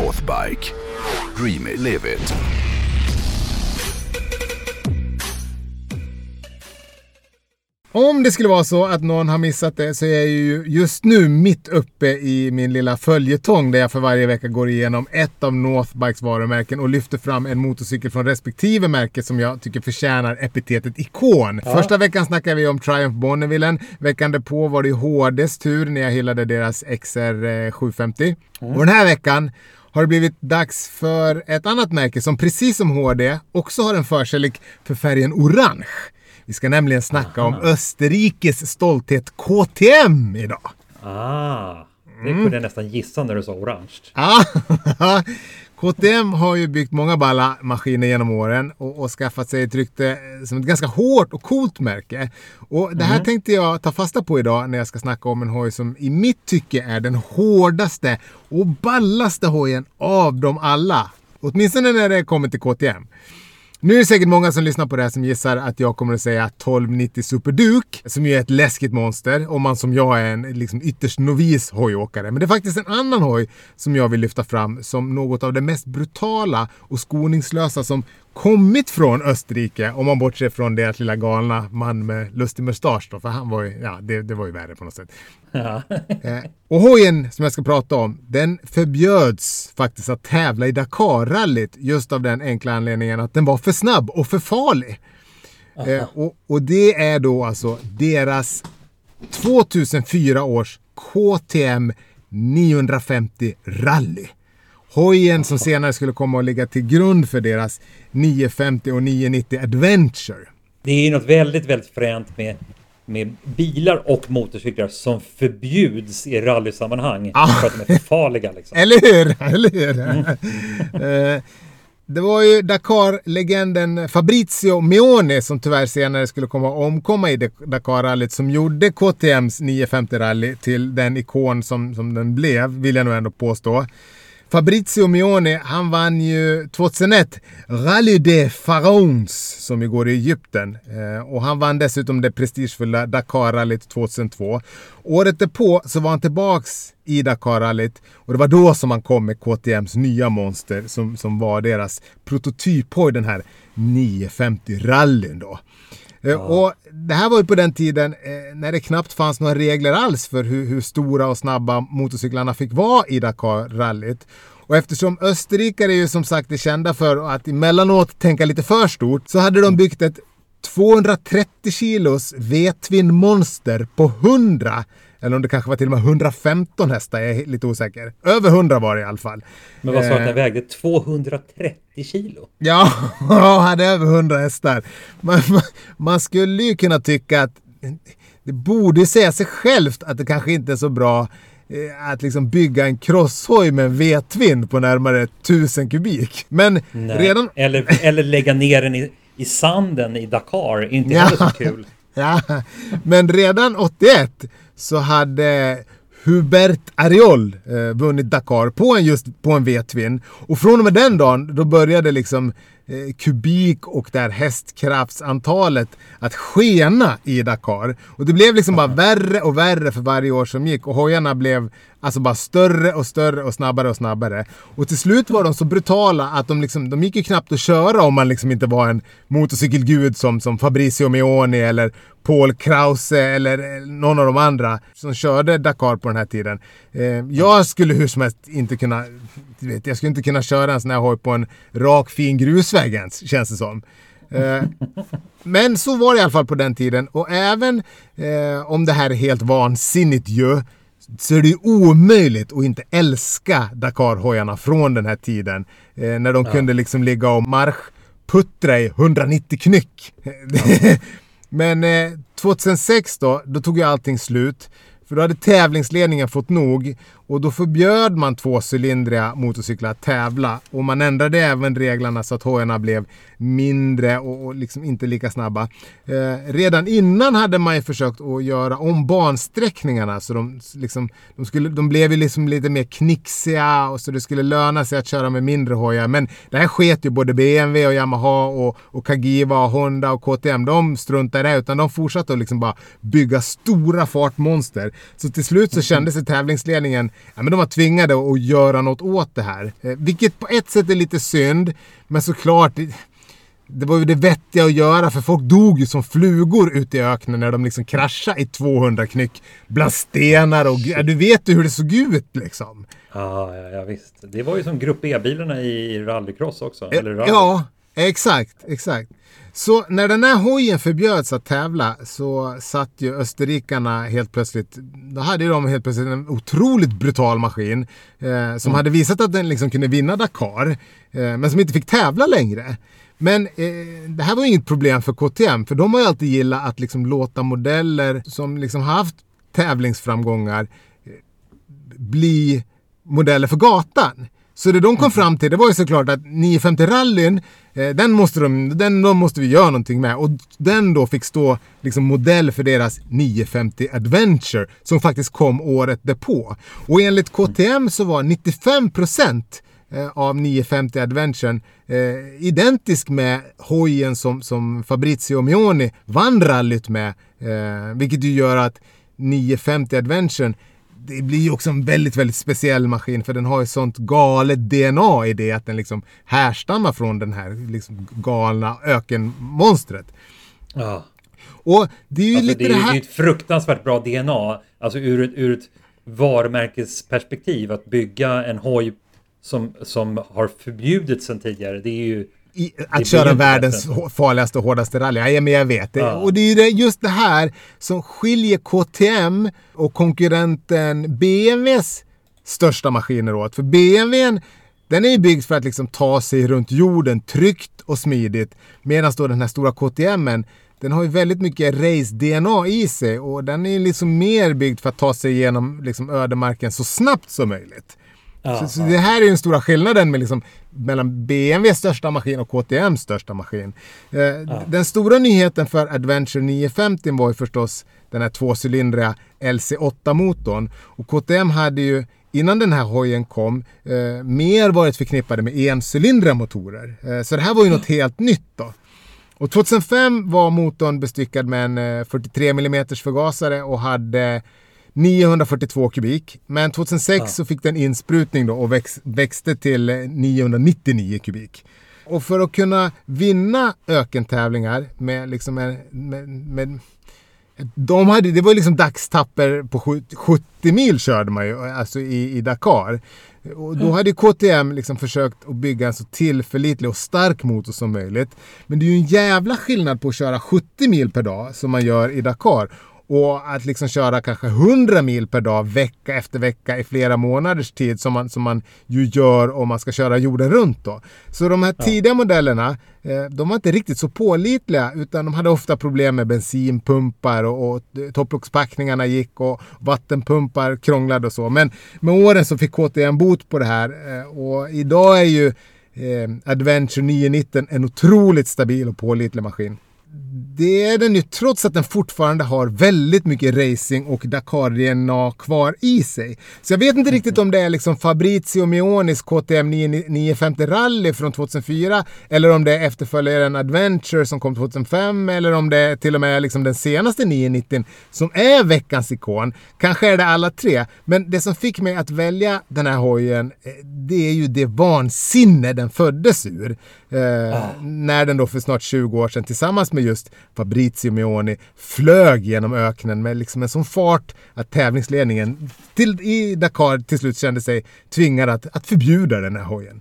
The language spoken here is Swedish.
Northbike. Dream it, live it. Om det skulle vara så att någon har missat det så är jag ju just nu mitt uppe i min lilla följetong där jag för varje vecka går igenom ett av Northbikes varumärken och lyfter fram en motorcykel från respektive märke som jag tycker förtjänar epitetet ikon. Första veckan snackade vi om Triumph Bonnevillen. Veckan därpå var det HDs tur när jag hyllade deras XR 750. Och den här veckan har det blivit dags för ett annat märke som precis som HD också har en förkärlek för färgen orange. Vi ska nämligen snacka om Österrikes stolthet KTM idag. Ah, det kunde jag nästan gissa när du sa orange. Ja, KTM har ju byggt många balla maskiner genom åren och, och skaffat sig ett rykte som ett ganska hårt och coolt märke. Och det här tänkte jag ta fasta på idag när jag ska snacka om en hoj som i mitt tycke är den hårdaste och ballaste hojen av dem alla. Åtminstone när det kommer till KTM. Nu är det säkert många som lyssnar på det här som gissar att jag kommer att säga 1290 Superduk som ju är ett läskigt monster om man som jag är en liksom ytterst novis hojåkare. Men det är faktiskt en annan hoj som jag vill lyfta fram som något av det mest brutala och skoningslösa som kommit från Österrike, om man bortser från deras lilla galna man med lustig mustasch då, för han var ju, ja, det, det var ju värre på något sätt. Ja. Eh, och hojen som jag ska prata om, den förbjöds faktiskt att tävla i Dakar-rallyt just av den enkla anledningen att den var för snabb och för farlig. Eh, och, och det är då alltså deras 2004 års KTM 950 rally. Hojen som senare skulle komma att ligga till grund för deras 950 och 990 Adventure. Det är ju något väldigt, väldigt fränt med, med bilar och motorcyklar som förbjuds i rallysammanhang Ah. för att de är för farliga. Liksom. Eller hur? Eller hur? Eh, det var ju Dakar-legenden Fabrizio Meone som tyvärr senare skulle komma att omkomma i Dakar-rallyt som gjorde KTMs 950-rally till den ikon som, som den blev, vill jag nog ändå påstå. Fabrizio Mione, han vann ju 2001 Rally de Pharaons som ju går i Egypten. Eh, och han vann dessutom det prestigefulla Dakar-rallyt 2002. Året därpå så var han tillbaks i Dakar-rallyt och det var då som han kom med KTMs nya monster som, som var deras prototyphoj, den här 950-rallyn då. Eh, Och det här var ju på den tiden eh, när det knappt fanns några regler alls för hur, hur stora och snabba motorcyklarna fick vara i Dakar-rallyt. Och eftersom österrikare ju som sagt är kända för att emellanåt tänka lite för stort så hade de byggt ett 230 kilos V-twin monster på 100 eller om det kanske var till och med 115 hästar, jag är lite osäker. Över 100 var det i alla fall. Men vad sa du att Eh, den vägde? 230 kilo? Ja, hade över 100 hästar. Man, man, man skulle ju kunna tycka att det borde säga sig självt att det kanske inte är så bra eh, att liksom bygga en crosshoj med en V-twin på närmare 1000 kubik. Men Nej. redan... Eller, eller lägga ner den i, i sanden i Dakar. Inte Ja. heller så kul. Ja, men redan 81 så hade Hubert Ariol eh, vunnit Dakar på en, just på en V-twin. Och från och med den dagen då började liksom Eh, kubik och det här hästkraftsantalet att skena i Dakar. Och det blev liksom bara värre och värre för varje år som gick och hojarna blev alltså bara större och större och snabbare och snabbare. Och till slut var de så brutala att de liksom, de gick ju knappt att köra om man liksom inte var en motorcykelgud som, som Fabricio Meoni eller Paul Krause eller någon av de andra som körde Dakar på den här tiden. Eh, jag skulle hur som helst inte kunna, vet, jag skulle inte kunna köra en sån här hoj på en rak fin grusväg ens, känns det som. Eh, men så var det i alla fall på den tiden och även eh, om det här är helt vansinnigt ju så är det ju omöjligt att inte älska Dakar-hojarna från den här tiden. Eh, när de kunde liksom ligga och marschputtra i 190 knyck. Men eh, 2006 då, då tog ju allting slut. För då hade tävlingsledningen fått nog och då förbjöd man tvåcylindriga motorcyklar att tävla. Och man ändrade även reglerna så att hojarna blev mindre och, och liksom inte lika snabba. Eh, redan innan hade man ju försökt att göra om bansträckningarna så de, liksom, de, skulle, de blev ju liksom lite mer knixiga och så det skulle löna sig att köra med mindre hojar. Men det här sket ju både BMW och Yamaha och, och Kagiva och Honda och KTM. De struntade i det utan de fortsatte att liksom bara bygga stora fartmonster. Så till slut så kände sig tävlingsledningen, ja men de var tvingade att göra något åt det här. Eh, vilket på ett sätt är lite synd, men såklart det var ju det vettiga att göra för folk dog ju som flugor ute i öknen när de liksom kraschade i 200 knyck bland stenar och ja, du vet ju hur det såg ut liksom. Ja, ja, ja visst. Det var ju som Grupp E-bilarna i rallycross också. Eller rally. Ja, exakt, exakt. Så när den här hojen förbjöds att tävla så satt ju österrikarna helt plötsligt, då hade de helt plötsligt en otroligt brutal maskin eh, som mm. hade visat att den liksom kunde vinna Dakar, eh, men som inte fick tävla längre. Men eh, det här var inget problem för KTM, för de har ju alltid gillat att liksom låta modeller som liksom haft tävlingsframgångar eh, bli modeller för gatan. Så det de kom fram till det var ju såklart att 950 rallyn, eh, den, måste de, den de måste vi göra någonting med. Och den då fick stå liksom modell för deras 950 Adventure som faktiskt kom året därpå. Och enligt KTM så var 95 procent eh, av 950 Adventuren eh, identisk med hojen som, som Fabrizio Mioni vann rallyt med. Eh, vilket ju gör att 950 Adventuren det blir ju också en väldigt, väldigt speciell maskin för den har ju sånt galet DNA i det att den liksom härstammar från den här liksom galna ökenmonstret. Ja. Och det är ju alltså, lite det, är, det här... det är ett fruktansvärt bra DNA. Alltså ur ett, ur ett varumärkesperspektiv att bygga en hoj som, som har förbjudits sedan tidigare. Det är ju i, att köra världens bättre. farligaste och hårdaste rally. Ja, men jag vet. Ja. Och det är just det här som skiljer KTM och konkurrenten BMWs största maskiner åt. För BMWn den är ju byggd för att liksom ta sig runt jorden tryggt och smidigt. Medan då den här stora KTMen den har ju väldigt mycket race-DNA i sig och den är liksom mer byggd för att ta sig igenom liksom ödemarken så snabbt som möjligt. Ja, så, så det här är den stora skillnaden med liksom, mellan BMWs största maskin och KTMs största maskin. Eh, ja. Den stora nyheten för Adventure 950 var ju förstås den här tvåcylindriga LC8-motorn. Och KTM hade ju innan den här hojen kom eh, mer varit förknippade med encylindriga motorer. Eh, så det här var ju något helt nytt då. Och 2005 var motorn bestyckad med en 43 eh, mm förgasare och hade 942 kubik. Men 2006 ja. så fick den insprutning då och väx, växte till 999 kubik. Och för att kunna vinna ökentävlingar med liksom med, med, med de hade, det var liksom dagstapper på 70 mil körde man ju, alltså i, i Dakar. Och då hade KTM liksom försökt att bygga en så tillförlitlig och stark motor som möjligt. Men det är ju en jävla skillnad på att köra 70 mil per dag som man gör i Dakar och att liksom köra kanske 100 mil per dag vecka efter vecka i flera månaders tid som man, som man ju gör om man ska köra jorden runt då. Så de här tidiga modellerna, eh, de var inte riktigt så pålitliga utan de hade ofta problem med bensinpumpar och, och topplockspackningarna gick och vattenpumpar krånglade och så. Men med åren så fick KTM bot på det här eh, och idag är ju eh, Adventure 919 en otroligt stabil och pålitlig maskin det är den ju trots att den fortfarande har väldigt mycket racing och Dakar-DNA kvar i sig. Så jag vet inte riktigt om det är liksom Fabrizio Mionis KTM 950 Rally från 2004 eller om det är efterföljaren Adventure som kom 2005 eller om det är till och med är liksom den senaste 990 som är veckans ikon. Kanske är det alla tre, men det som fick mig att välja den här hojen eh, det är ju det vansinne den föddes ur. Eh, ah. När den då för snart 20 år sedan tillsammans med just Fabrizio Mioni flög genom öknen med liksom en sån fart att tävlingsledningen till, i Dakar till slut kände sig tvingad att, att förbjuda den här hojen.